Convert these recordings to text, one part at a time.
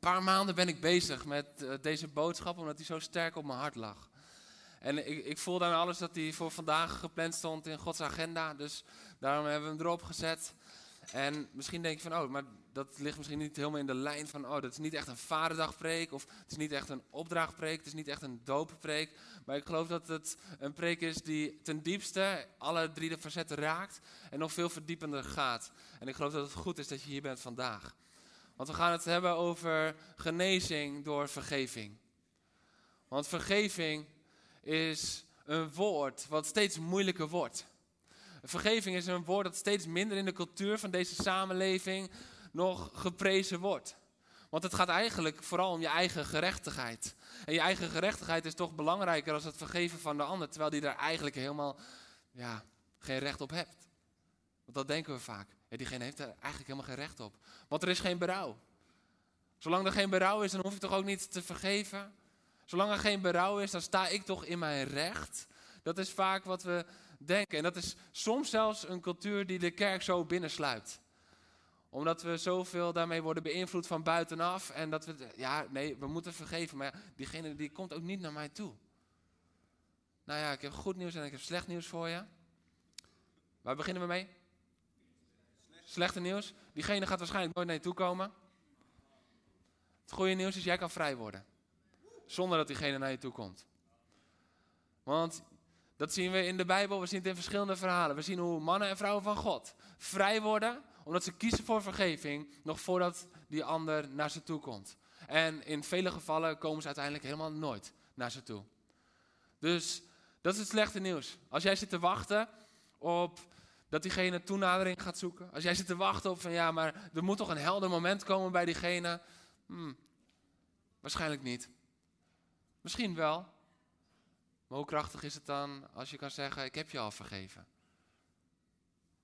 paar maanden ben ik bezig met eh, deze boodschap, omdat die zo sterk op mijn hart lag. En ik, ik voelde aan alles dat die voor vandaag gepland stond in Gods agenda, dus daarom hebben we hem erop gezet. En misschien denk je van, oh, maar dat ligt misschien niet helemaal in de lijn van, oh, dat is niet echt een vaderdagpreek, of het is niet echt een opdrachtpreek, het is niet echt een dooppreek. Maar ik geloof dat het een preek is die ten diepste alle drie de facetten raakt en nog veel verdiepender gaat. En ik geloof dat het goed is dat je hier bent vandaag. Want we gaan het hebben over genezing door vergeving. Want vergeving is een woord wat steeds moeilijker wordt. Vergeving is een woord dat steeds minder in de cultuur van deze samenleving nog geprezen wordt. Want het gaat eigenlijk vooral om je eigen gerechtigheid. En je eigen gerechtigheid is toch belangrijker dan het vergeven van de ander, terwijl die daar eigenlijk helemaal ja, geen recht op hebt. Want dat denken we vaak. Diegene heeft er eigenlijk helemaal geen recht op. Want er is geen berouw. Zolang er geen berouw is, dan hoef ik toch ook niet te vergeven. Zolang er geen berouw is, dan sta ik toch in mijn recht. Dat is vaak wat we denken. En dat is soms zelfs een cultuur die de kerk zo binnensluit. Omdat we zoveel daarmee worden beïnvloed van buitenaf. En dat we, ja, nee, we moeten vergeven. Maar diegene die komt ook niet naar mij toe. Nou ja, ik heb goed nieuws en ik heb slecht nieuws voor je. Waar beginnen we mee? Slechte nieuws. Diegene gaat waarschijnlijk nooit naar je toe komen. Het goede nieuws is, jij kan vrij worden. Zonder dat diegene naar je toe komt. Want dat zien we in de Bijbel, we zien het in verschillende verhalen. We zien hoe mannen en vrouwen van God vrij worden, omdat ze kiezen voor vergeving, nog voordat die ander naar ze toe komt. En in vele gevallen komen ze uiteindelijk helemaal nooit naar ze toe. Dus dat is het slechte nieuws. Als jij zit te wachten op dat diegene toenadering gaat zoeken. Als jij zit te wachten op van ja, maar er moet toch een helder moment komen bij diegene. Hmm, waarschijnlijk niet. Misschien wel. Maar hoe krachtig is het dan als je kan zeggen, ik heb je al vergeven.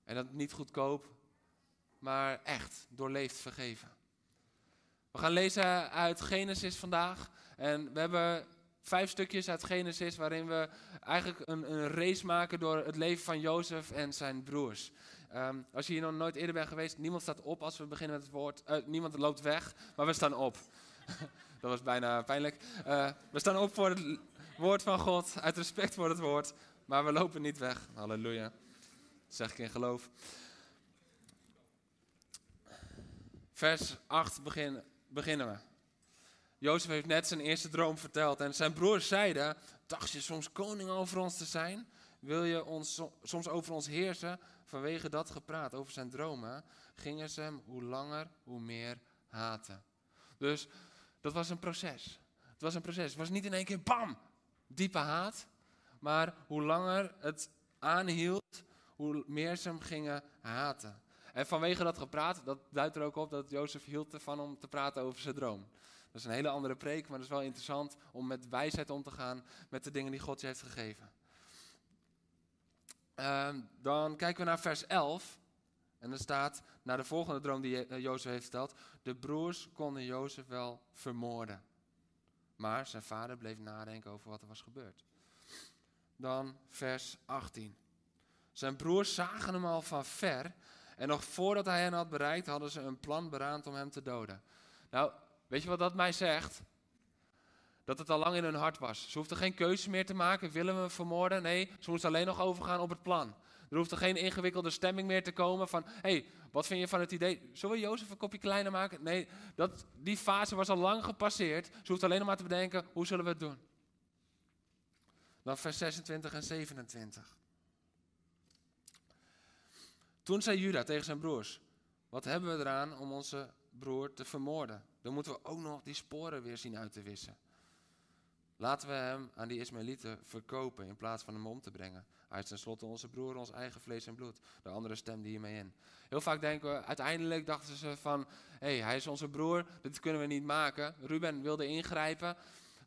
En dat niet goedkoop, maar echt, doorleefd vergeven. We gaan lezen uit Genesis vandaag. En we hebben vijf stukjes uit Genesis waarin we eigenlijk een, een race maken door het leven van Jozef en zijn broers. Ehm, als je hier nog nooit eerder bent geweest, niemand staat op als we beginnen met het woord. eh, niemand loopt weg, maar we staan op. Dat was bijna pijnlijk. Eh, we staan op voor het woord van God, uit respect voor het woord, maar we lopen niet weg. Halleluja. Dat zeg ik in geloof. Vers 8 begin, beginnen we. Jozef heeft net zijn eerste droom verteld en zijn broers zeiden, dacht je soms koning over ons te zijn? Wil je ons so- soms over ons heersen? Vanwege dat gepraat over zijn dromen gingen ze hem hoe langer hoe meer haten. Dus dat was een proces. Het was een proces. Het was niet in één keer bam, diepe haat. Maar hoe langer het aanhield, hoe meer ze hem gingen haten. En vanwege dat gepraat, dat duidt er ook op dat Jozef hield ervan om te praten over zijn droom. Dat is een hele andere preek, maar dat is wel interessant om met wijsheid om te gaan met de dingen die God je heeft gegeven. Ehm, dan kijken we naar vers 11. En er staat, na de volgende droom die eh, Jozef heeft verteld, de broers konden Jozef wel vermoorden. Maar zijn vader bleef nadenken over wat er was gebeurd. Dan vers 18. Zijn broers zagen hem al van ver. En nog voordat hij hen had bereikt, hadden ze een plan beraamd om hem te doden. Nou, weet je wat dat mij zegt? Dat het al lang in hun hart was. Ze hoefden geen keuze meer te maken. Willen we vermoorden? Nee, ze moesten alleen nog overgaan op het plan. Er hoefde geen ingewikkelde stemming meer te komen van... hey, wat vind je van het idee? Zullen we Jozef een kopje kleiner maken? Nee, dat, die fase was al lang gepasseerd. Ze hoefden alleen nog maar te bedenken, hoe zullen we het doen? Dan vers 26 en 27. Toen zei Juda tegen zijn broers... Wat hebben we eraan om onze broer te vermoorden? Dan moeten we ook nog die sporen weer zien uit te wissen. Laten we hem aan die Ismaëlieten verkopen in plaats van hem om te brengen. Hij is tenslotte onze broer, ons eigen vlees en bloed. De andere stemde hiermee in. Heel vaak denken we, uiteindelijk dachten ze van, hé, hey, hij is onze broer, dit kunnen we niet maken. Ruben wilde ingrijpen,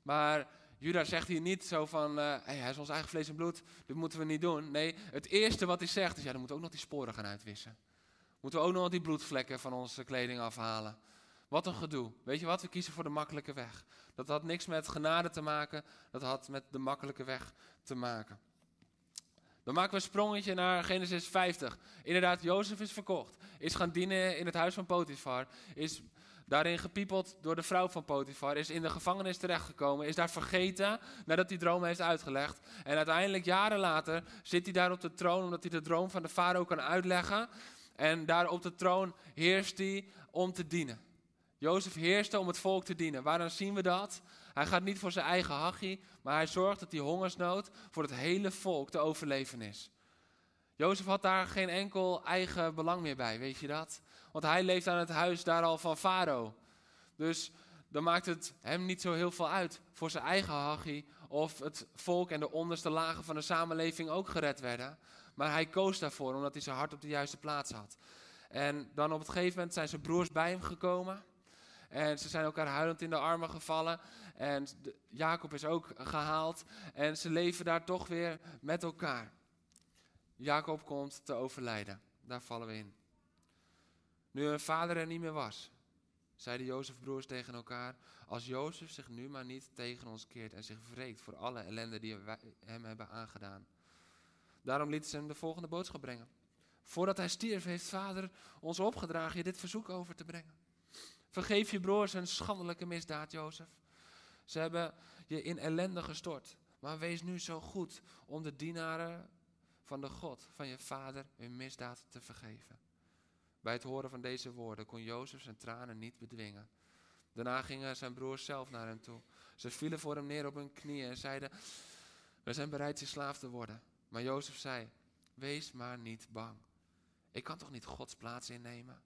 maar Judah zegt hier niet zo van, hé, hey, hij is ons eigen vlees en bloed, dit moeten we niet doen. Nee, het eerste wat hij zegt is, ja, dan moeten we ook nog die sporen gaan uitwissen. Moeten we ook nog die bloedvlekken van onze kleding afhalen. Wat een gedoe. Weet je wat? We kiezen voor de makkelijke weg. Dat had niks met genade te maken. Dat had met de makkelijke weg te maken. Dan maken we een sprongetje naar Genesis 50. Inderdaad, Jozef is verkocht. Is gaan dienen in het huis van Potifar. Is daarin gepiepeld door de vrouw van Potifar. Is in de gevangenis terechtgekomen. Is daar vergeten nadat hij droom heeft uitgelegd. En uiteindelijk, jaren later, zit hij daar op de troon. Omdat hij de droom van de farao kan uitleggen. En daar op de troon heerst hij om te dienen. Jozef heerste om het volk te dienen. Waarom zien we dat? Hij gaat niet voor zijn eigen hachie, maar hij zorgt dat die hongersnood voor het hele volk te overleven is. Jozef had daar geen enkel eigen belang meer bij, weet je dat? Want hij leeft aan het huis daar al van Farao. Dus dan maakt het hem niet zo heel veel uit voor zijn eigen hachie of het volk en de onderste lagen van de samenleving ook gered werden. Maar hij koos daarvoor omdat hij zijn hart op de juiste plaats had. En dan op het gegeven moment zijn zijn broers bij hem gekomen. En ze zijn elkaar huilend in de armen gevallen. En Jacob is ook gehaald. En ze leven daar toch weer met elkaar. Jacob komt te overlijden. Daar vallen we in. Nu hun vader er niet meer was, zeiden Jozefbroers tegen elkaar: Als Jozef zich nu maar niet tegen ons keert en zich wreekt voor alle ellende die we hem hebben aangedaan. Daarom lieten ze hem de volgende boodschap brengen. Voordat hij stierf, heeft vader ons opgedragen je dit verzoek over te brengen. Vergeef je broers een schandelijke misdaad, Jozef. Ze hebben je in ellende gestort. Maar wees nu zo goed om de dienaren van de God, van je vader, hun misdaad te vergeven. Bij het horen van deze woorden kon Jozef zijn tranen niet bedwingen. Daarna gingen zijn broers zelf naar hem toe. Ze vielen voor hem neer op hun knieën en zeiden: We zijn bereid je slaaf te worden. Maar Jozef zei: Wees maar niet bang. Ik kan toch niet Gods plaats innemen?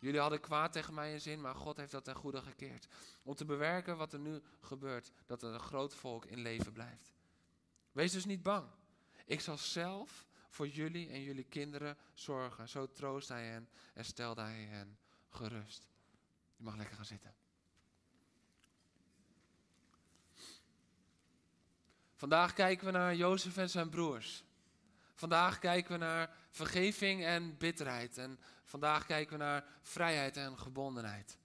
Jullie hadden kwaad tegen mij in zin, maar God heeft dat ten goede gekeerd. Om te bewerken wat er nu gebeurt, dat er een groot volk in leven blijft. Wees dus niet bang. Ik zal zelf voor jullie en jullie kinderen zorgen. Zo troost hij hen en stelde hij hen gerust. Je mag lekker gaan zitten. Vandaag kijken we naar Jozef en zijn broers. Vandaag kijken we naar vergeving en bitterheid. En vandaag kijken we naar vrijheid en gebondenheid.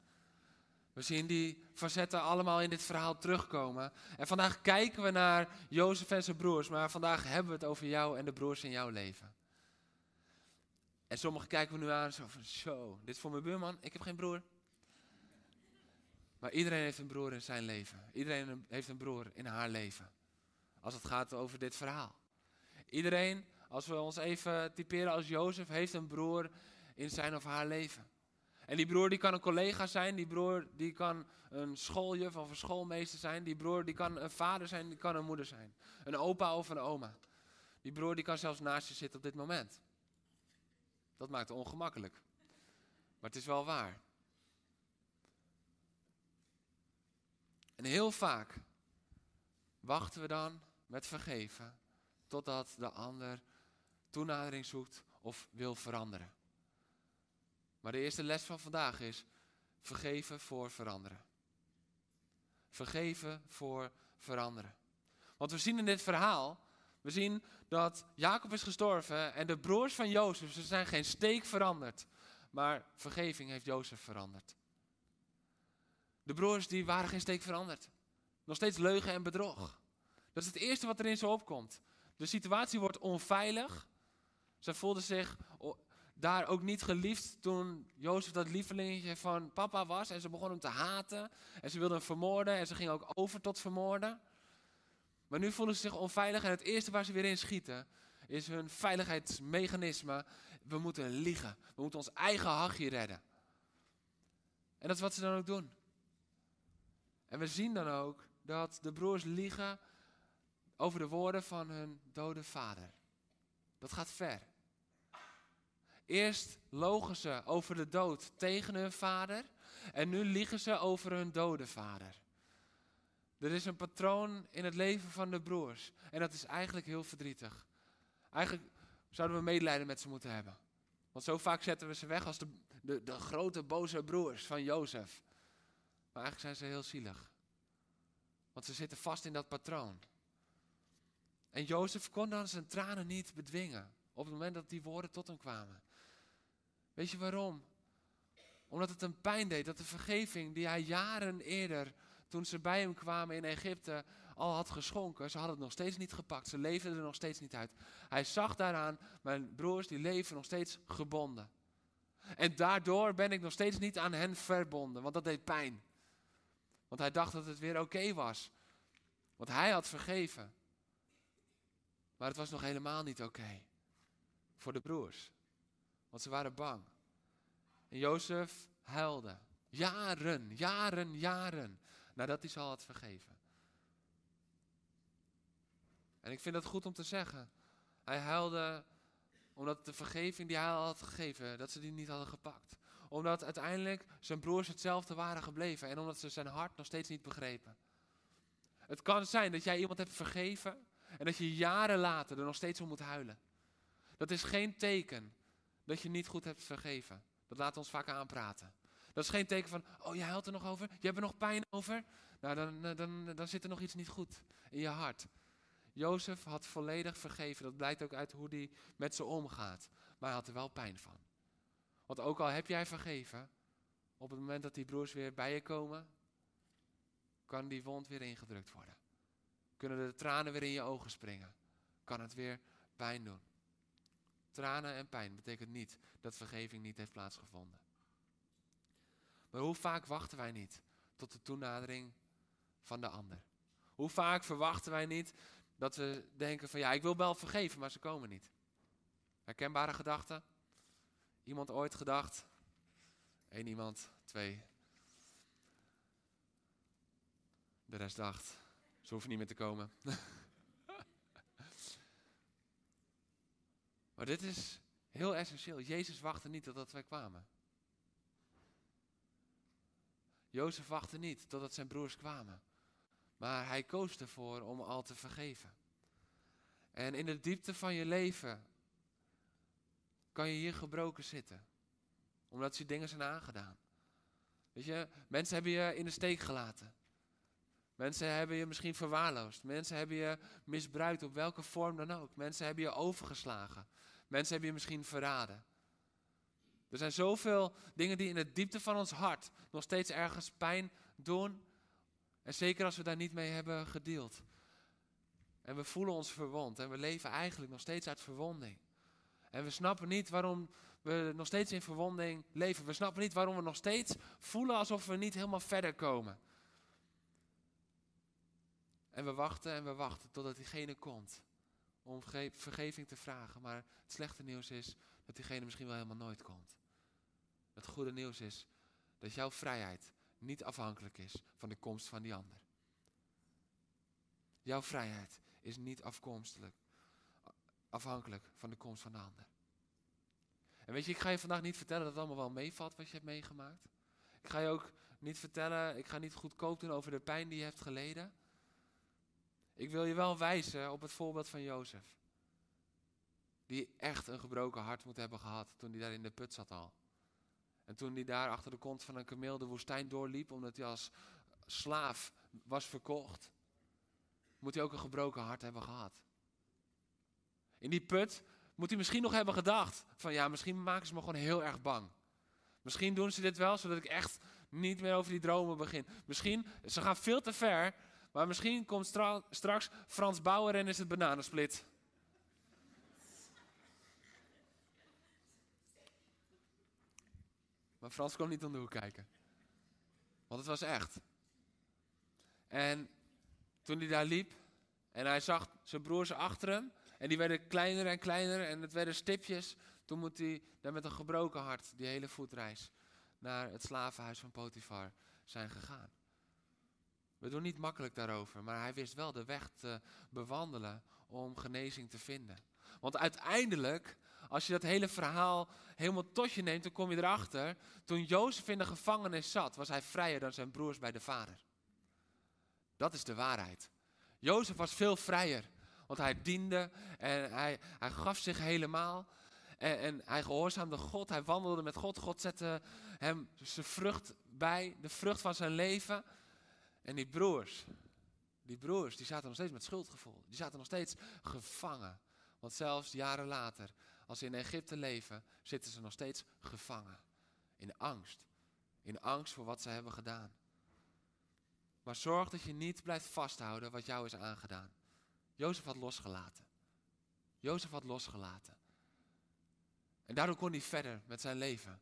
We zien die facetten allemaal in dit verhaal terugkomen. En vandaag kijken we naar Jozef en zijn broers, maar vandaag hebben we het over jou en de broers in jouw leven. En sommigen kijken we nu aan zo van, zo, dit is voor mijn buurman, ik heb geen broer. Maar iedereen heeft een broer in zijn leven. Iedereen heeft een broer in haar leven. Als het gaat over dit verhaal. Iedereen als we ons even typeren als Jozef, heeft een broer in zijn of haar leven. En die broer die kan een collega zijn, die broer die kan een schooljuf of een schoolmeester zijn, die broer die kan een vader zijn, die kan een moeder zijn. Een opa of een oma. Die broer die kan zelfs naast je zitten op dit moment. Dat maakt het ongemakkelijk. Maar het is wel waar. En heel vaak wachten we dan met vergeven totdat de ander toenadering zoekt of wil veranderen. Maar de eerste les van vandaag is vergeven voor veranderen. Vergeven voor veranderen. Want we zien in dit verhaal, we zien dat Jacob is gestorven en de broers van Jozef, ze zijn geen steek veranderd. Maar vergeving heeft Jozef veranderd. De broers die waren geen steek veranderd. Nog steeds leugen en bedrog. Dat is het eerste wat erin zo opkomt. De situatie wordt onveilig. Ze voelde zich daar ook niet geliefd toen Jozef dat lievelingetje van papa was. En ze begon hem te haten. En ze wilde hem vermoorden. En ze ging ook over tot vermoorden. Maar nu voelen ze zich onveilig. En het eerste waar ze weer in schieten is hun veiligheidsmechanisme. We moeten liegen. We moeten ons eigen hachje redden. En dat is wat ze dan ook doen. En we zien dan ook dat de broers liegen over de woorden van hun dode vader. Dat gaat ver. Eerst logen ze over de dood tegen hun vader en nu liegen ze over hun dode vader. Er is een patroon in het leven van de broers. En dat is eigenlijk heel verdrietig. Eigenlijk zouden we medelijden met ze moeten hebben. Want zo vaak zetten we ze weg als de, de, de grote boze broers van Jozef. Maar eigenlijk zijn ze heel zielig. Want ze zitten vast in dat patroon. En Jozef kon dan zijn tranen niet bedwingen. Op het moment dat die woorden tot hem kwamen. Weet je waarom? Omdat het hem pijn deed dat de vergeving die hij jaren eerder, toen ze bij hem kwamen in Egypte, al had geschonken. Ze hadden het nog steeds niet gepakt. Ze leefden er nog steeds niet uit. Hij zag daaraan, mijn broers die leven nog steeds gebonden. En daardoor ben ik nog steeds niet aan hen verbonden, want dat deed pijn. Want hij dacht dat het weer oké was. Want hij had vergeven. Maar het was nog helemaal niet oké. Voor de broers. Want ze waren bang. En Jozef huilde. Jaren, jaren, jaren. Nadat hij ze al had vergeven. En ik vind dat goed om te zeggen. Hij huilde omdat de vergeving die hij al had gegeven, dat ze die niet hadden gepakt. Omdat uiteindelijk zijn broers hetzelfde waren gebleven en omdat ze zijn hart nog steeds niet begrepen. Het kan zijn dat jij iemand hebt vergeven en dat je jaren later er nog steeds om moet huilen. Dat is geen teken dat je niet goed hebt vergeven. Dat laat ons vaak aanpraten. Dat is geen teken van, oh je huilt er nog over, je hebt er nog pijn over. Nou, dan, dan, dan zit er nog iets niet goed in je hart. Jozef had volledig vergeven. Dat blijkt ook uit hoe hij met ze omgaat. Maar hij had er wel pijn van. Want ook al heb jij vergeven, op het moment dat die broers weer bij je komen, kan die wond weer ingedrukt worden. Kunnen de tranen weer in je ogen springen. Kan het weer pijn doen. Tranen en pijn betekent niet dat vergeving niet heeft plaatsgevonden. Maar hoe vaak wachten wij niet tot de toenadering van de ander? Hoe vaak verwachten wij niet dat we denken van ja, ik wil wel vergeven, maar ze komen niet. Herkenbare gedachten? Iemand ooit gedacht? Eén iemand, twee. De rest dacht, ze hoeven niet meer te komen. maar dit is heel essentieel. Jezus wachtte niet totdat wij kwamen. Jozef wachtte niet totdat zijn broers kwamen. Maar hij koos ervoor om al te vergeven. En in de diepte van je leven kan je hier gebroken zitten. Omdat je dingen zijn aangedaan. Weet je, mensen hebben je in de steek gelaten. Mensen hebben je misschien verwaarloosd. Mensen hebben je misbruikt op welke vorm dan ook. Mensen hebben je overgeslagen. Mensen hebben je misschien verraden. Er zijn zoveel dingen die in de diepte van ons hart nog steeds ergens pijn doen. En zeker als we daar niet mee hebben gedeeld. En we voelen ons verwond. En we leven eigenlijk nog steeds uit verwonding. En we snappen niet waarom we nog steeds in verwonding leven. We snappen niet waarom we nog steeds voelen alsof we niet helemaal verder komen. En we wachten en we wachten totdat diegene komt om vergeving te vragen. Maar het slechte nieuws is dat diegene misschien wel helemaal nooit komt. Het goede nieuws is dat jouw vrijheid niet afhankelijk is van de komst van die ander. Jouw vrijheid is niet afkomstelijk, afhankelijk van de komst van de ander. En weet je, ik ga je vandaag niet vertellen dat het allemaal wel meevalt wat je hebt meegemaakt. Ik ga je ook niet vertellen, ik ga niet goedkoop doen over de pijn die je hebt geleden. Ik wil je wel wijzen op het voorbeeld van Jozef. Die echt een gebroken hart moet hebben gehad toen hij daar in de put zat al. En toen hij daar achter de kont van een kameel de woestijn doorliep, omdat hij als slaaf was verkocht, moet hij ook een gebroken hart hebben gehad. In die put moet hij misschien nog hebben gedacht van ja, misschien maken ze me gewoon heel erg bang. Misschien doen ze dit wel, zodat ik echt niet meer over die dromen begin. Misschien, ze gaan veel te ver, maar misschien komt straks Frans Bauer en is het bananensplit. Maar Frans kwam niet om de hoek kijken. Want het was echt. En toen hij daar liep en hij zag zijn broers achter hem. En die werden kleiner en kleiner en het werden stipjes. Toen moet hij daar met een gebroken hart die hele voetreis naar het slavenhuis van Potifar zijn gegaan. We doen niet makkelijk daarover, maar hij wist wel de weg te bewandelen om genezing te vinden. Want uiteindelijk als je dat hele verhaal helemaal tot je neemt, dan kom je erachter. Toen Jozef in de gevangenis zat, was hij vrijer dan zijn broers bij de vader. Dat is de waarheid. Jozef was veel vrijer, want hij diende en hij, hij gaf zich helemaal. En, en hij gehoorzaamde God, hij wandelde met God. God zette hem zijn vrucht bij, de vrucht van zijn leven. En die broers, die broers, die zaten nog steeds met schuldgevoel. Die zaten nog steeds gevangen. Want zelfs jaren later, als ze in Egypte leven, zitten ze nog steeds gevangen. In angst. In angst voor wat ze hebben gedaan. Maar zorg dat je niet blijft vasthouden wat jou is aangedaan. Jozef had losgelaten. Jozef had losgelaten. En daardoor kon hij verder met zijn leven.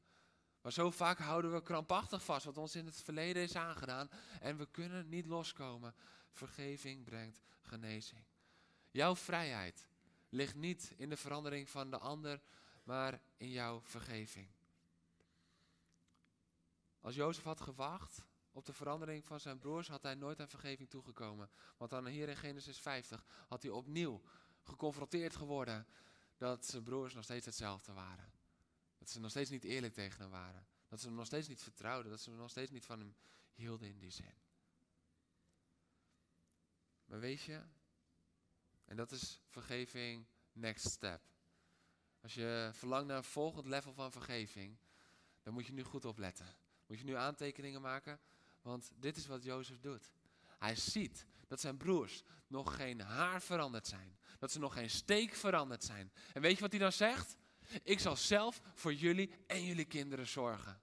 Maar zo vaak houden we krampachtig vast wat ons in het verleden is aangedaan. En we kunnen niet loskomen. Vergeving brengt genezing. Jouw vrijheid ligt niet in de verandering van de ander, maar in jouw vergeving. Als Jozef had gewacht op de verandering van zijn broers, had hij nooit aan vergeving toegekomen. Want dan hier in Genesis 50 had hij opnieuw geconfronteerd geworden dat zijn broers nog steeds hetzelfde waren. Dat ze nog steeds niet eerlijk tegen hem waren. Dat ze hem nog steeds niet vertrouwden. Dat ze nog steeds niet van hem hielden in die zin. Maar weet je, en dat is vergeving next step. Als je verlangt naar een volgend level van vergeving, dan moet je nu goed opletten. Moet je nu aantekeningen maken, want dit is wat Jozef doet. Hij ziet dat zijn broers nog geen haar veranderd zijn. Dat ze nog geen steek veranderd zijn. En weet je wat hij dan zegt? Ik zal zelf voor jullie en jullie kinderen zorgen.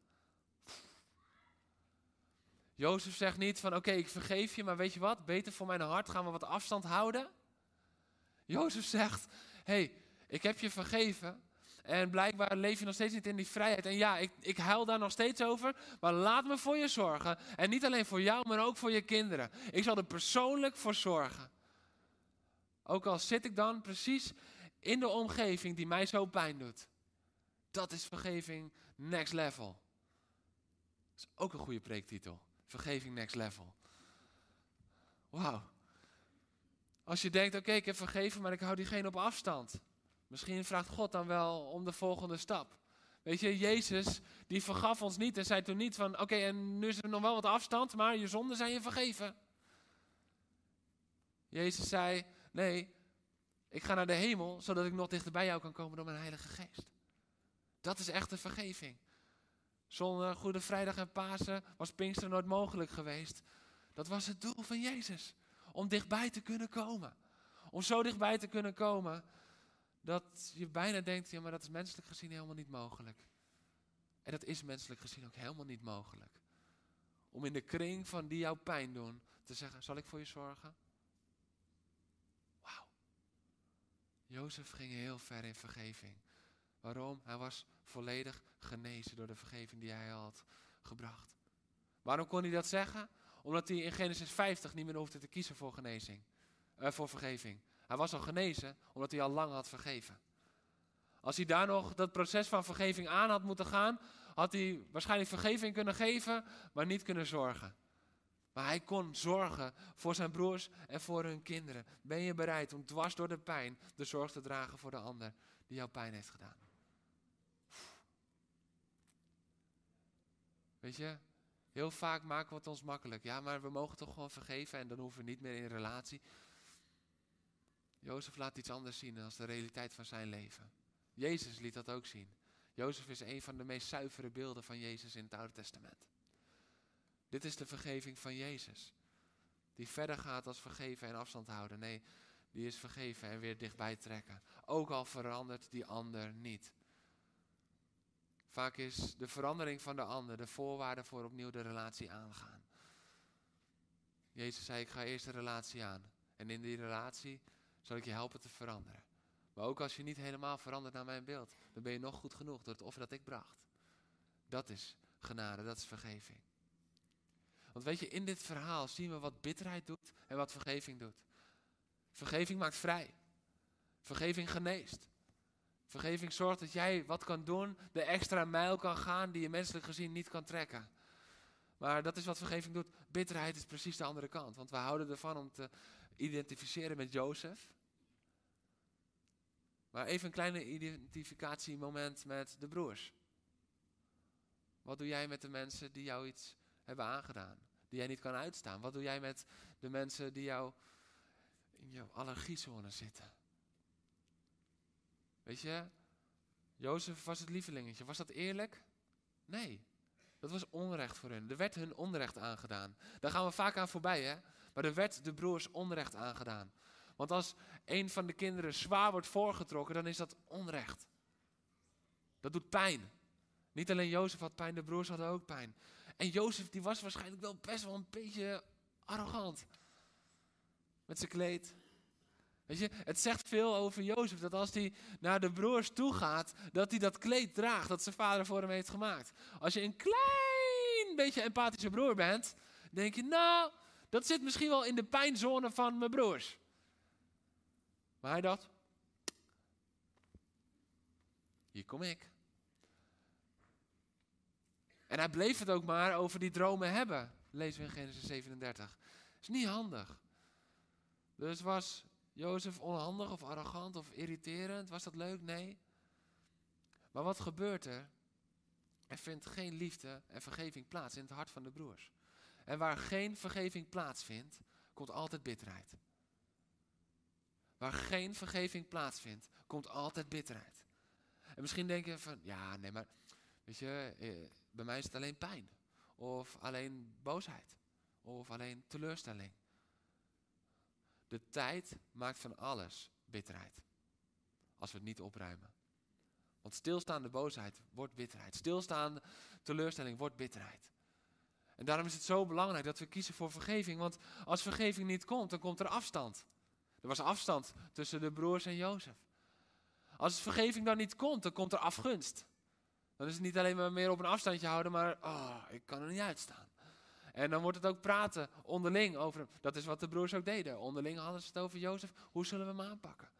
Jozef zegt niet van oké, ik vergeef je, maar weet je wat? Beter voor mijn hart gaan we wat afstand houden. Jozef zegt, hey, ik heb je vergeven. En blijkbaar leef je nog steeds niet in die vrijheid. En ja, ik, ik huil daar nog steeds over. Maar laat me voor je zorgen. En niet alleen voor jou, maar ook voor je kinderen. Ik zal er persoonlijk voor zorgen. Ook al zit ik dan precies in de omgeving die mij zo pijn doet. Dat is vergeving next level. Dat is ook een goede preektitel. Vergeving next level. Wauw. Als je denkt, oké, ik heb vergeven, maar ik hou diegene op afstand. Misschien vraagt God dan wel om de volgende stap. Weet je, Jezus, die vergaf ons niet en zei toen niet van, oké, en nu is er nog wel wat afstand, maar je zonden zijn je vergeven. Jezus zei, nee, ik ga naar de hemel, zodat ik nog dichter bij jou kan komen door mijn Heilige Geest. Dat is echte vergeving. Zonder Goede Vrijdag en Pasen was Pinkster nooit mogelijk geweest. Dat was het doel van Jezus. Om dichtbij te kunnen komen. Om zo dichtbij te kunnen komen dat je bijna denkt, ja maar dat is menselijk gezien helemaal niet mogelijk. En dat is menselijk gezien ook helemaal niet mogelijk. Om in de kring van die jouw pijn doen te zeggen, zal ik voor je zorgen? Wauw. Jozef ging heel ver in vergeving. Waarom? Hij was volledig genezen door de vergeving die hij had gebracht. Waarom kon hij dat zeggen? Omdat hij in Genesis 50 niet meer hoefde te kiezen voor genezing. Uh, voor vergeving. Hij was al genezen omdat hij al lang had vergeven. Als hij daar nog dat proces van vergeving aan had moeten gaan, had hij waarschijnlijk vergeving kunnen geven, maar niet kunnen zorgen. Maar hij kon zorgen voor zijn broers en voor hun kinderen. Ben je bereid om dwars door de pijn de zorg te dragen voor de ander die jouw pijn heeft gedaan? Weet je, heel vaak maken we het ons makkelijk. Ja, maar we mogen toch gewoon vergeven en dan hoeven we niet meer in relatie. Jozef laat iets anders zien dan de realiteit van zijn leven. Jezus liet dat ook zien. Jozef is een van de meest zuivere beelden van Jezus in het Oude Testament. Dit is de vergeving van Jezus. Die verder gaat als vergeven en afstand houden. Nee, die is vergeven en weer dichtbij trekken. Ook al verandert die ander niet. Vaak is de verandering van de ander de voorwaarde voor opnieuw de relatie aangaan. Jezus zei, ik ga eerst de relatie aan. En in die relatie zal ik je helpen te veranderen. Maar ook als je niet helemaal verandert naar mijn beeld, dan ben je nog goed genoeg door het offer dat ik bracht. Dat is genade, dat is vergeving. Want weet je, in dit verhaal zien we wat bitterheid doet en wat vergeving doet. Vergeving maakt vrij. Vergeving geneest. Vergeving zorgt dat jij wat kan doen, de extra mijl kan gaan die je menselijk gezien niet kan trekken. Maar dat is wat vergeving doet. Bitterheid is precies de andere kant. Want we houden ervan om te identificeren met Jozef. Maar even een kleine identificatiemoment met de broers. Wat doe jij met de mensen die jou iets hebben aangedaan? die jij niet kan uitstaan? Wat doe jij met de mensen die jou in jouw allergiezone zitten? Weet je, Jozef was het lievelingetje. Was dat eerlijk? Nee. Dat was onrecht voor hun. Er werd hun onrecht aangedaan. Daar gaan we vaak aan voorbij, hè? Maar er werd de broers onrecht aangedaan. Want als een van de kinderen zwaar wordt voorgetrokken, dan is dat onrecht. Dat doet pijn. Niet alleen Jozef had pijn, de broers hadden ook pijn. En Jozef die was waarschijnlijk wel best wel een beetje arrogant. Met zijn kleed. Weet je, het zegt veel over Jozef dat als hij naar de broers toe gaat, dat hij dat kleed draagt dat zijn vader voor hem heeft gemaakt. Als je een klein beetje empathische broer bent, denk je, nou, dat zit misschien wel in de pijnzone van mijn broers. Maar hij dacht, hier kom ik. En hij bleef het ook maar over die dromen hebben. Lezen we in Genesis 37. Is niet handig. Dus was Jozef onhandig of arrogant of irriterend? Was dat leuk? Nee. Maar wat gebeurt er? Er vindt geen liefde en vergeving plaats in het hart van de broers. En waar geen vergeving plaatsvindt, komt altijd bitterheid. Waar geen vergeving plaatsvindt, komt altijd bitterheid. En misschien denk je van, ja, nee, maar weet je, eh, bij mij is het alleen pijn. Of alleen boosheid. Of alleen teleurstelling. De tijd maakt van alles bitterheid. Als we het niet opruimen. Want stilstaande boosheid wordt bitterheid. Stilstaande teleurstelling wordt bitterheid. En daarom is het zo belangrijk dat we kiezen voor vergeving. Want als vergeving niet komt, dan komt er afstand. Er was afstand tussen de broers en Jozef. Als vergeving dan niet komt, dan komt er afgunst. Dan is het niet alleen maar meer op een afstandje houden, maar oh, ik kan er niet uitstaan. En dan wordt het ook praten onderling over. Dat is wat de broers ook deden. Onderling hadden ze het over Jozef. Hoe zullen we hem aanpakken?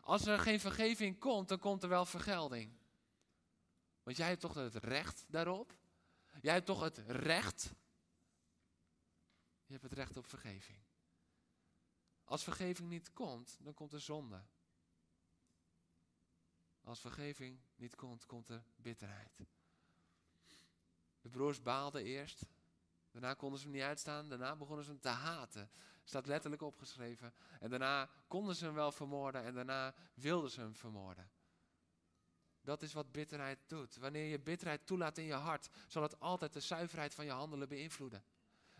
Als er geen vergeving komt, dan komt er wel vergelding. Want jij hebt toch het recht daarop? Jij hebt toch het recht? Je hebt het recht op vergeving. Als vergeving niet komt, dan komt er zonde. Als vergeving niet komt, komt er bitterheid. De broers baalden eerst. Daarna konden ze hem niet uitstaan. Daarna begonnen ze hem te haten. Staat letterlijk opgeschreven. En daarna konden ze hem wel vermoorden. En daarna wilden ze hem vermoorden. Dat is wat bitterheid doet. Wanneer je bitterheid toelaat in je hart, zal het altijd de zuiverheid van je handelen beïnvloeden.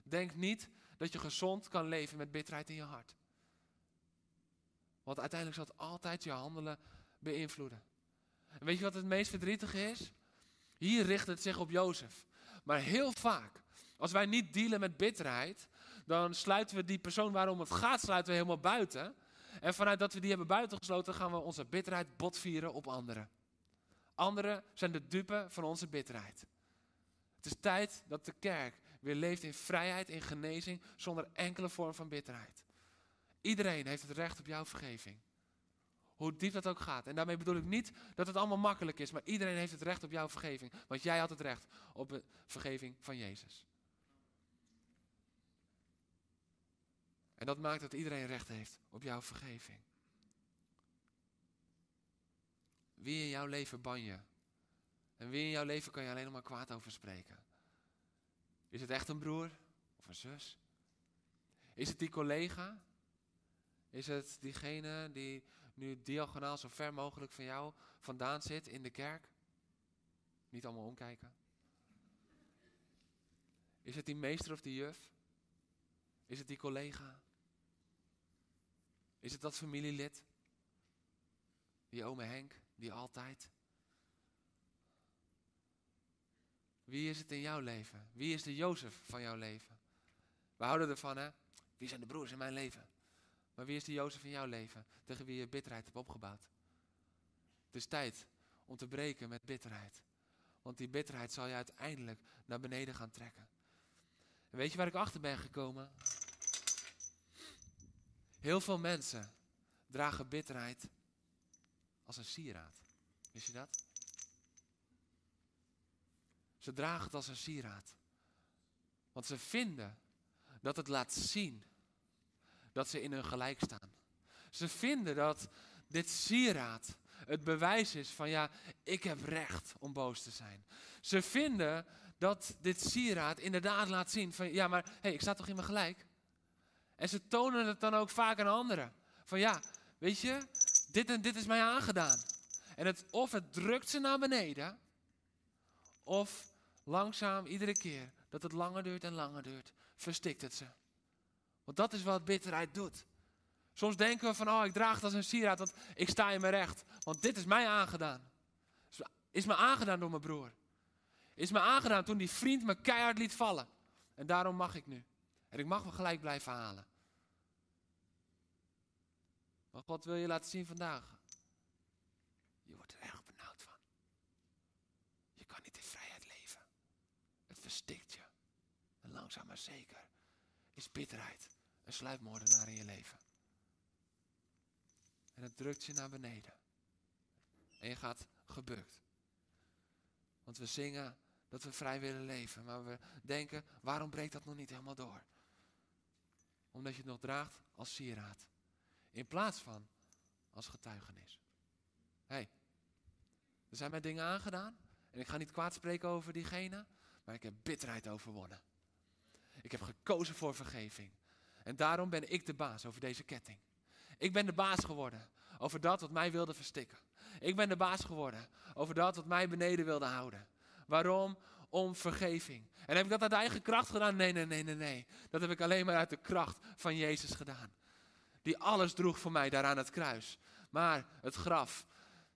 Denk niet dat je gezond kan leven met bitterheid in je hart. Want uiteindelijk zal het altijd je handelen beïnvloeden. En weet je wat het meest verdrietige is? Hier richt het zich op Jozef. Maar heel vaak, als wij niet dealen met bitterheid, dan sluiten we die persoon waarom het gaat, sluiten we helemaal buiten. En vanuit dat we die hebben buitengesloten, gaan we onze bitterheid botvieren op anderen. Anderen zijn de dupe van onze bitterheid. Het is tijd dat de kerk weer leeft in vrijheid, in genezing, zonder enkele vorm van bitterheid. Iedereen heeft het recht op jouw vergeving. Hoe diep dat ook gaat. En daarmee bedoel ik niet dat het allemaal makkelijk is, maar iedereen heeft het recht op jouw vergeving. Want jij had het recht op de vergeving van Jezus. En dat maakt dat iedereen recht heeft op jouw vergeving. Wie in jouw leven ban je? En wie in jouw leven kan je alleen nog maar kwaad over spreken? Is het echt een broer of een zus? Is het die collega? Is het diegene die nu diagonaal zo ver mogelijk van jou vandaan zit in de kerk? Niet allemaal omkijken. Is het die meester of die juf? Is het die collega? Is het dat familielid? Die ome Henk, die altijd? Wie is het in jouw leven? Wie is de Jozef van jouw leven? We houden ervan, hè? Wie zijn de broers in mijn leven? Maar wie is de Jozef in jouw leven tegen wie je bitterheid hebt opgebouwd? Het is tijd om te breken met bitterheid. Want die bitterheid zal je uiteindelijk naar beneden gaan trekken. En weet je waar ik achter ben gekomen? Heel veel mensen dragen bitterheid als een sieraad. Wist je dat? Ze dragen het als een sieraad. Want ze vinden dat het laat zien dat ze in hun gelijk staan. Ze vinden dat dit sieraad het bewijs is van ja, ik heb recht om boos te zijn. Ze vinden dat dit sieraad inderdaad laat zien van ja, maar hey, ik sta toch in mijn gelijk? En ze tonen het dan ook vaak aan anderen. Van ja, weet je, dit en dit is mij aangedaan. En het, of het drukt ze naar beneden, of langzaam iedere keer dat het langer duurt en langer duurt, verstikt het ze. Want dat is wat bitterheid doet. Soms denken we van, oh, ik draag het als een sieraad, want ik sta in mijn recht. Want dit is mij aangedaan. Is me aangedaan door mijn broer. Is me aangedaan toen die vriend me keihard liet vallen. En daarom mag ik nu. En ik mag me gelijk blijven halen. Maar God wil je laten zien vandaag. Je wordt er erg benauwd van. Je kan niet in vrijheid leven. Het verstikt je. En langzaam maar zeker is bitterheid een sluipmoordenaar in je leven. En het drukt je naar beneden. En je gaat gebukt. Want we zingen dat we vrij willen leven. Maar we denken, waarom breekt dat nog niet helemaal door? Omdat je het nog draagt als sieraad. In plaats van als getuigenis. Hé, hey, er zijn mij dingen aangedaan. En ik ga niet kwaad spreken over diegene. Maar ik heb bitterheid overwonnen. Ik heb gekozen voor vergeving. En daarom ben ik de baas over deze ketting. Ik ben de baas geworden over dat wat mij wilde verstikken. Ik ben de baas geworden over dat wat mij beneden wilde houden. Waarom? Om vergeving. En heb ik dat uit eigen kracht gedaan? Nee, nee, nee, nee, nee. Dat heb ik alleen maar uit de kracht van Jezus gedaan. Die alles droeg voor mij daar aan het kruis. Maar het graf,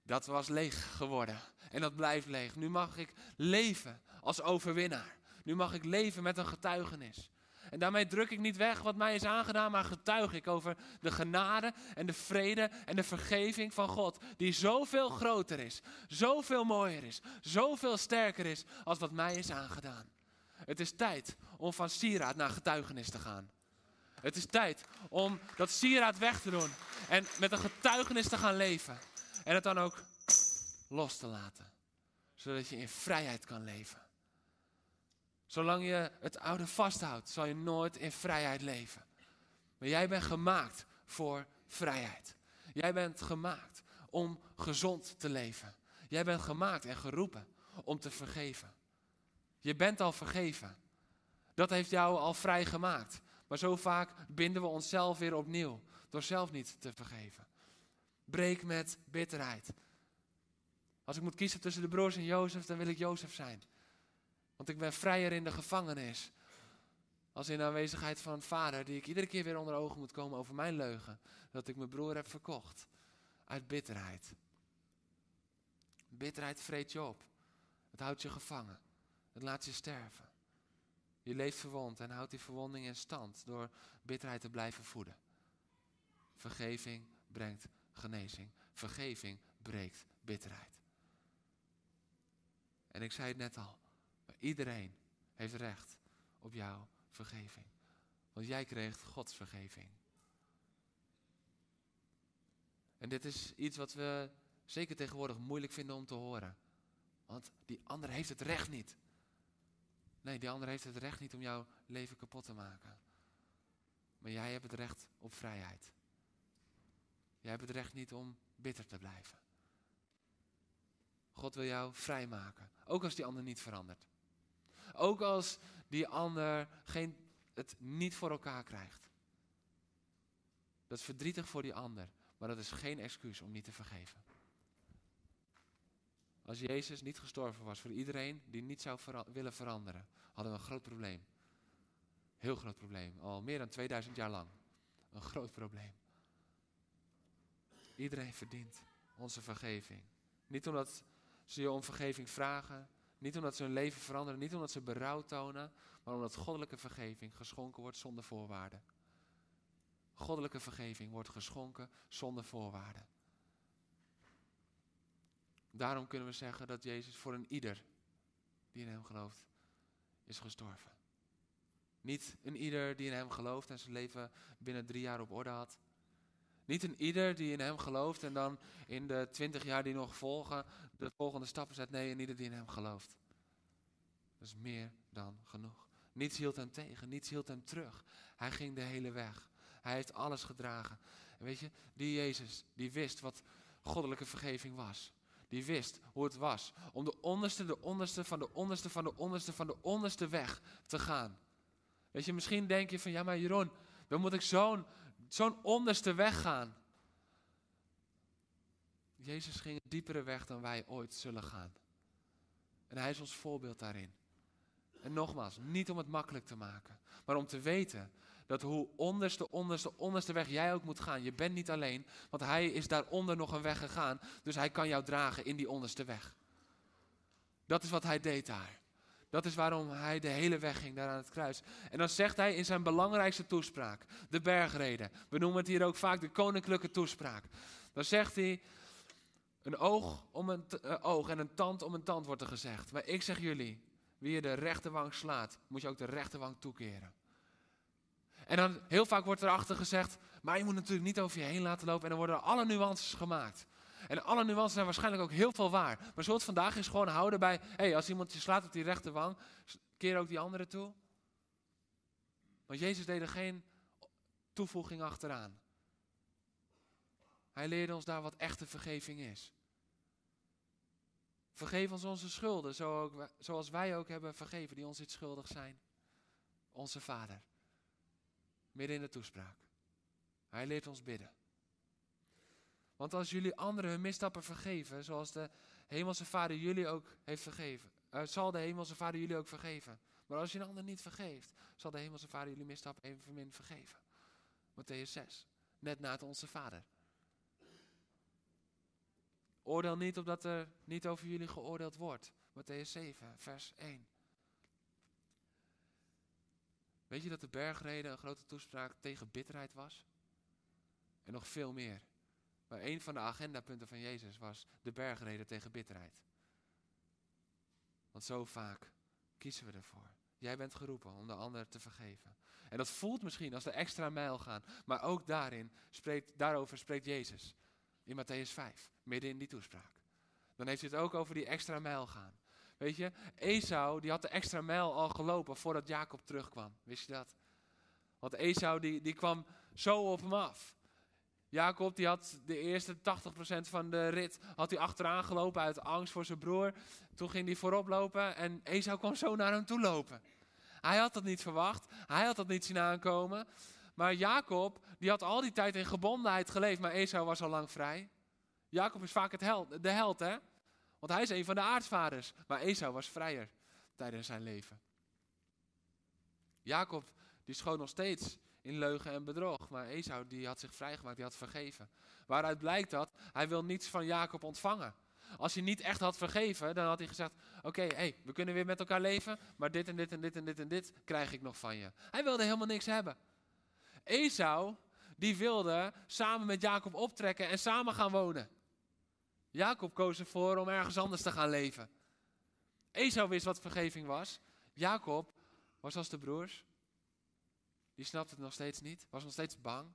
dat was leeg geworden. En dat blijft leeg. Nu mag ik leven als overwinnaar. Nu mag ik leven met een getuigenis. En daarmee druk ik niet weg wat mij is aangedaan, maar getuig ik over de genade en de vrede en de vergeving van God. Die zoveel groter is, zoveel mooier is, zoveel sterker is als wat mij is aangedaan. Het is tijd om van sieraad naar getuigenis te gaan. Het is tijd om dat sieraad weg te doen en met een getuigenis te gaan leven. En het dan ook los te laten, zodat je in vrijheid kan leven. Zolang je het oude vasthoudt, zal je nooit in vrijheid leven. Maar jij bent gemaakt voor vrijheid. Jij bent gemaakt om gezond te leven. Jij bent gemaakt en geroepen om te vergeven. Je bent al vergeven. Dat heeft jou al vrij gemaakt. Maar zo vaak binden we onszelf weer opnieuw door zelf niet te vergeven. Breek met bitterheid. Als ik moet kiezen tussen de broers en Jozef, dan wil ik Jozef zijn. Want ik ben vrijer in de gevangenis. Als in aanwezigheid van een vader die ik iedere keer weer onder ogen moet komen over mijn leugen. Dat ik mijn broer heb verkocht. Uit bitterheid. Bitterheid vreet je op. Het houdt je gevangen. Het laat je sterven. Je leeft verwond en houdt die verwonding in stand door bitterheid te blijven voeden. Vergeving brengt genezing. Vergeving breekt bitterheid. En ik zei het net al. Iedereen heeft recht op jouw vergeving. Want jij kreeg Gods vergeving. En dit is iets wat we zeker tegenwoordig moeilijk vinden om te horen. Want die ander heeft het recht niet. Nee, die ander heeft het recht niet om jouw leven kapot te maken. Maar jij hebt het recht op vrijheid. Jij hebt het recht niet om bitter te blijven. God wil jou vrijmaken. Ook als die ander niet verandert. Ook als die ander geen, het niet voor elkaar krijgt. Dat is verdrietig voor die ander, maar dat is geen excuus om niet te vergeven. Als Jezus niet gestorven was voor iedereen die niet zou willen veranderen, hadden we een groot probleem. Heel groot probleem, al meer dan 2000 jaar lang. Een groot probleem. Iedereen verdient onze vergeving. Niet omdat ze je om vergeving vragen, niet omdat ze hun leven veranderen, niet omdat ze berouw tonen, maar omdat goddelijke vergeving geschonken wordt zonder voorwaarden. Goddelijke vergeving wordt geschonken zonder voorwaarden. Daarom kunnen we zeggen dat Jezus voor een ieder die in hem gelooft, is gestorven. Niet een ieder die in hem gelooft en zijn leven binnen drie jaar op orde had. Niet een ieder die in hem gelooft en dan in de twintig jaar die nog volgen de volgende stappen zet. Nee, een ieder die in hem gelooft. Dat is meer dan genoeg. Niets hield hem tegen, niets hield hem terug. Hij ging de hele weg. Hij heeft alles gedragen. En weet je, die Jezus, die wist wat goddelijke vergeving was. die wist hoe het was om de onderste, de onderste, van de onderste, van de onderste, van de onderste weg te gaan. Weet je, misschien denk je van, ja maar Jeroen, dan moet ik zo'n zo'n onderste weg gaan. Jezus ging een diepere weg dan wij ooit zullen gaan. En hij is ons voorbeeld daarin. En nogmaals, niet om het makkelijk te maken, maar om te weten dat hoe onderste, onderste, onderste weg jij ook moet gaan. Je bent niet alleen, want hij is daaronder nog een weg gegaan. Dus hij kan jou dragen in die onderste weg. Dat is wat hij deed daar. Dat is waarom hij de hele weg ging daar aan het kruis. En dan zegt hij in zijn belangrijkste toespraak, de bergreden. We noemen het hier ook vaak de koninklijke toespraak. Dan zegt hij, een oog om een uh, oog en een tand om een tand wordt er gezegd. Maar ik zeg jullie, wie je de rechterwang slaat, moet je ook de rechterwang toekeren. En dan heel vaak wordt erachter gezegd, maar je moet natuurlijk niet over je heen laten lopen. En dan worden alle nuances gemaakt. En alle nuances zijn waarschijnlijk ook heel veel waar. Maar zo het vandaag is gewoon houden bij, hé, hey, als iemand je slaat op die rechterwang, keer ook die andere toe. Want Jezus deed er geen toevoeging achteraan. Hij leerde ons daar wat echte vergeving is. Vergeef ons onze schulden, zo ook, zoals wij ook hebben vergeven die ons iets schuldig zijn. Onze Vader. Midden in de toespraak. Hij leert ons bidden. Want als jullie anderen hun misstappen vergeven, zoals de Hemelse Vader jullie ook heeft vergeven, uh, zal de Hemelse Vader jullie ook vergeven. Maar als je een ander niet vergeeft, zal de Hemelse Vader jullie misstappen evenmin vergeven. Matthäus 6, net na het Onze Vader. Oordeel niet opdat er niet over jullie geoordeeld wordt. Matthäus 7, vers 1. Weet je dat de bergreden een grote toespraak tegen bitterheid was? En nog veel meer. Maar een van de agendapunten van Jezus was de bergreden tegen bitterheid. Want zo vaak kiezen we ervoor. Jij bent geroepen om de ander te vergeven. En dat voelt misschien als de extra mijl gaan. Maar ook daarin spreekt, daarover spreekt Jezus. In Matthäus 5, midden in die toespraak. Dan heeft hij het ook over die extra mijl gaan. Weet je, Esau die had de extra mijl al gelopen voordat Jacob terugkwam. Wist je dat? Want Esau die, die kwam zo op hem af. Jacob die had de eerste 80% van de rit had hij achteraan gelopen uit angst voor zijn broer. Toen ging hij voorop lopen en Esau kwam zo naar hem toe lopen. Hij had dat niet verwacht. Hij had dat niet zien aankomen. Maar Jacob, die had al die tijd in gebondenheid geleefd, maar Esau was al lang vrij. Jacob is vaak het held, de held, hè? Want hij is een van de aartsvaders. Maar Esau was vrijer tijdens zijn leven. Jacob, die schoot nog steeds in leugen en bedrog. Maar Esau, die had zich vrijgemaakt, die had vergeven. Waaruit blijkt dat hij wil niets van Jacob ontvangen. Als hij niet echt had vergeven, dan had hij gezegd: Oké, hey, we kunnen weer met elkaar leven, maar dit en dit en dit en dit en dit krijg ik nog van je. Hij wilde helemaal niks hebben. Esau, die wilde samen met Jacob optrekken en samen gaan wonen. Jacob koos ervoor om ergens anders te gaan leven. Esau wist wat vergeving was. Jacob was als de broers. Die snapte het nog steeds niet, was nog steeds bang.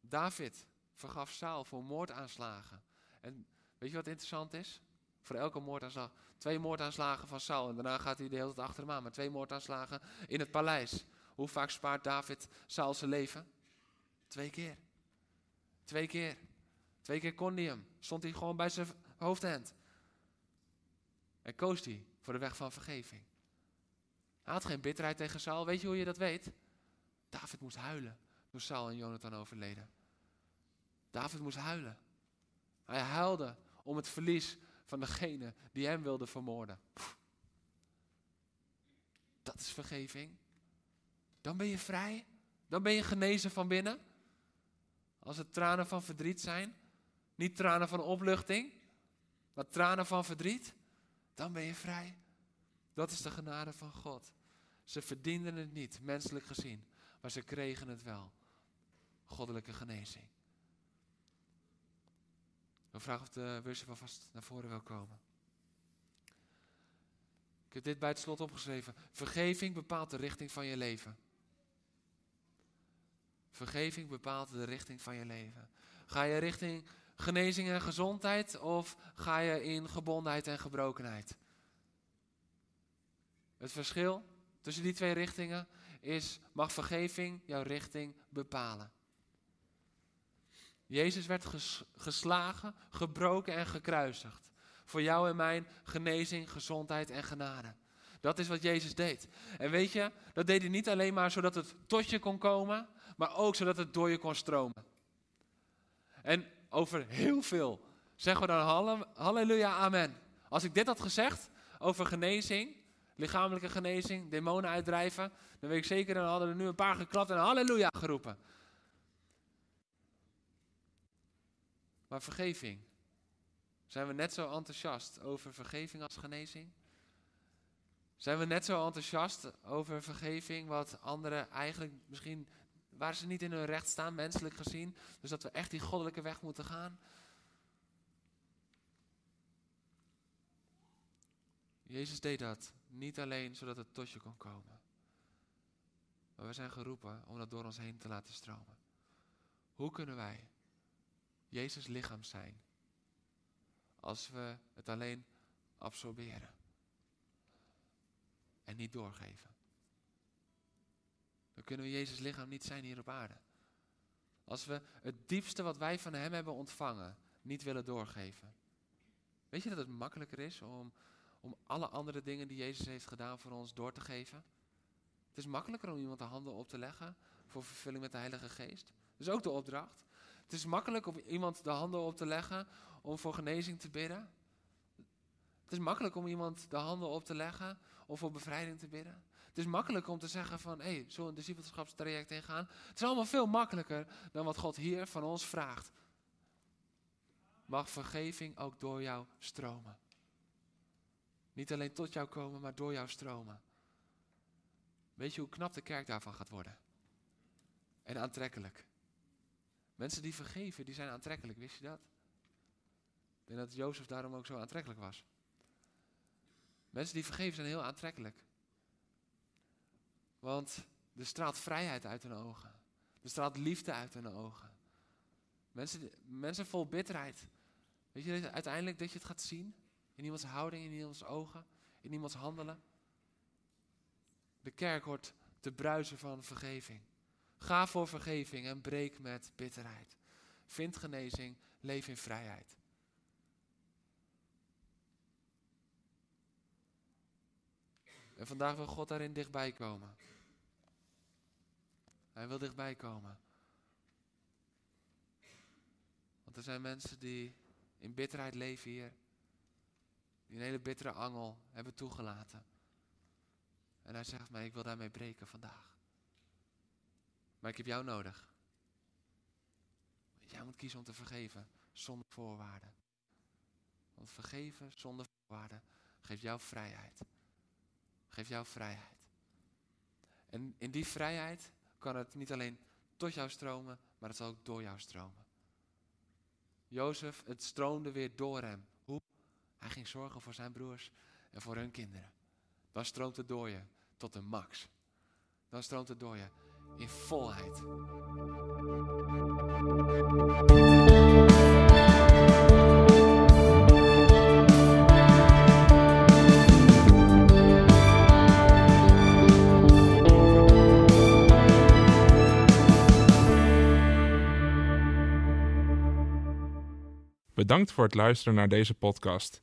David vergaf Saul voor moordaanslagen. En weet je wat interessant is? Voor elke moordaanslag. Twee moordaanslagen van Saul. En daarna gaat hij de hele tijd achter hem aan. Maar twee moordaanslagen in het paleis. Hoe vaak spaart David Saul zijn leven? Twee keer. Twee keer. Twee keer kon hem. Stond hij gewoon bij zijn hoofdhand. En koos hij voor de weg van vergeving. Hij had geen bitterheid tegen Saul. Weet je hoe je dat weet? David moest huilen toen Saul en Jonathan overleden. David moest huilen. Hij huilde om het verlies van degene die hem wilde vermoorden. Dat is vergeving. Dan ben je vrij. Dan ben je genezen van binnen. Als het tranen van verdriet zijn. Niet tranen van opluchting. Maar tranen van verdriet. Dan ben je vrij. Dat is de genade van God. Ze verdienden het niet, menselijk gezien. Maar ze kregen het wel. Goddelijke genezing. Ik vraag of de worship vast naar voren wil komen. Ik heb dit bij het slot opgeschreven. Vergeving bepaalt de richting van je leven. Vergeving bepaalt de richting van je leven. Ga je richting genezing en gezondheid of ga je in gebondenheid en gebrokenheid? Het verschil tussen die twee richtingen is, mag vergeving jouw richting bepalen. Jezus werd geslagen, gebroken en gekruisigd. Voor jou en mijn genezing, gezondheid en genade. Dat is wat Jezus deed. En weet je, dat deed hij niet alleen maar zodat het tot je kon komen, maar ook zodat het door je kon stromen. En over heel veel zeggen we dan halleluja, amen. Als ik dit had gezegd over genezing, lichamelijke genezing, demonen uitdrijven, dan weet ik zeker, dan hadden er nu een paar geklapt en halleluja geroepen. Maar vergeving. Zijn we net zo enthousiast over vergeving als genezing? Zijn we net zo enthousiast over vergeving, wat anderen eigenlijk misschien, waar ze niet in hun recht staan, menselijk gezien, dus dat we echt die goddelijke weg moeten gaan? Jezus deed dat niet alleen zodat het tot je kon komen, maar we zijn geroepen om dat door ons heen te laten stromen. Hoe kunnen wij Jezus lichaam zijn als we het alleen absorberen en niet doorgeven? Dan kunnen we Jezus lichaam niet zijn hier op aarde. Als we het diepste wat wij van Hem hebben ontvangen niet willen doorgeven. Weet je dat het makkelijker is om om alle andere dingen die Jezus heeft gedaan voor ons door te geven. Het is makkelijker om iemand de handen op te leggen voor vervulling met de Heilige Geest. Dat is ook de opdracht. Het is makkelijk om iemand de handen op te leggen om voor genezing te bidden. Het is makkelijk om iemand de handen op te leggen om voor bevrijding te bidden. Het is makkelijk om te zeggen van, hé, hey, een discipelschapstraject ingaan? Het is allemaal veel makkelijker dan wat God hier van ons vraagt. Mag vergeving ook door jou stromen? Niet alleen tot jou komen, maar door jou stromen. Weet je hoe knap de kerk daarvan gaat worden? En aantrekkelijk. Mensen die vergeven, die zijn aantrekkelijk, wist je dat? Ik denk dat Jozef daarom ook zo aantrekkelijk was. Mensen die vergeven zijn heel aantrekkelijk. Want er straalt vrijheid uit hun ogen. Er straalt liefde uit hun ogen. Mensen, mensen vol bitterheid. Weet je uiteindelijk dat je het gaat zien? In iemands houding, in iemands ogen, in iemands handelen. De kerk hoort te bruisen van vergeving. Ga voor vergeving en breek met bitterheid. Vind genezing, leef in vrijheid. En vandaag wil God daarin dichtbij komen. Hij wil dichtbij komen. Want er zijn mensen die in bitterheid leven hier die een hele bittere angel hebben toegelaten. En hij zegt mij, ik wil daarmee breken vandaag. Maar ik heb jou nodig. Jij moet kiezen om te vergeven zonder voorwaarden. Want vergeven zonder voorwaarden geeft jou vrijheid. Geeft jou vrijheid. En in die vrijheid kan het niet alleen tot jou stromen, maar het zal ook door jou stromen. Jozef, het stroomde weer door hem. Hij ging zorgen voor zijn broers en voor hun kinderen. Dan stroomt het door je tot de max. Dan stroomt het door je in volheid. Bedankt voor het luisteren naar deze podcast.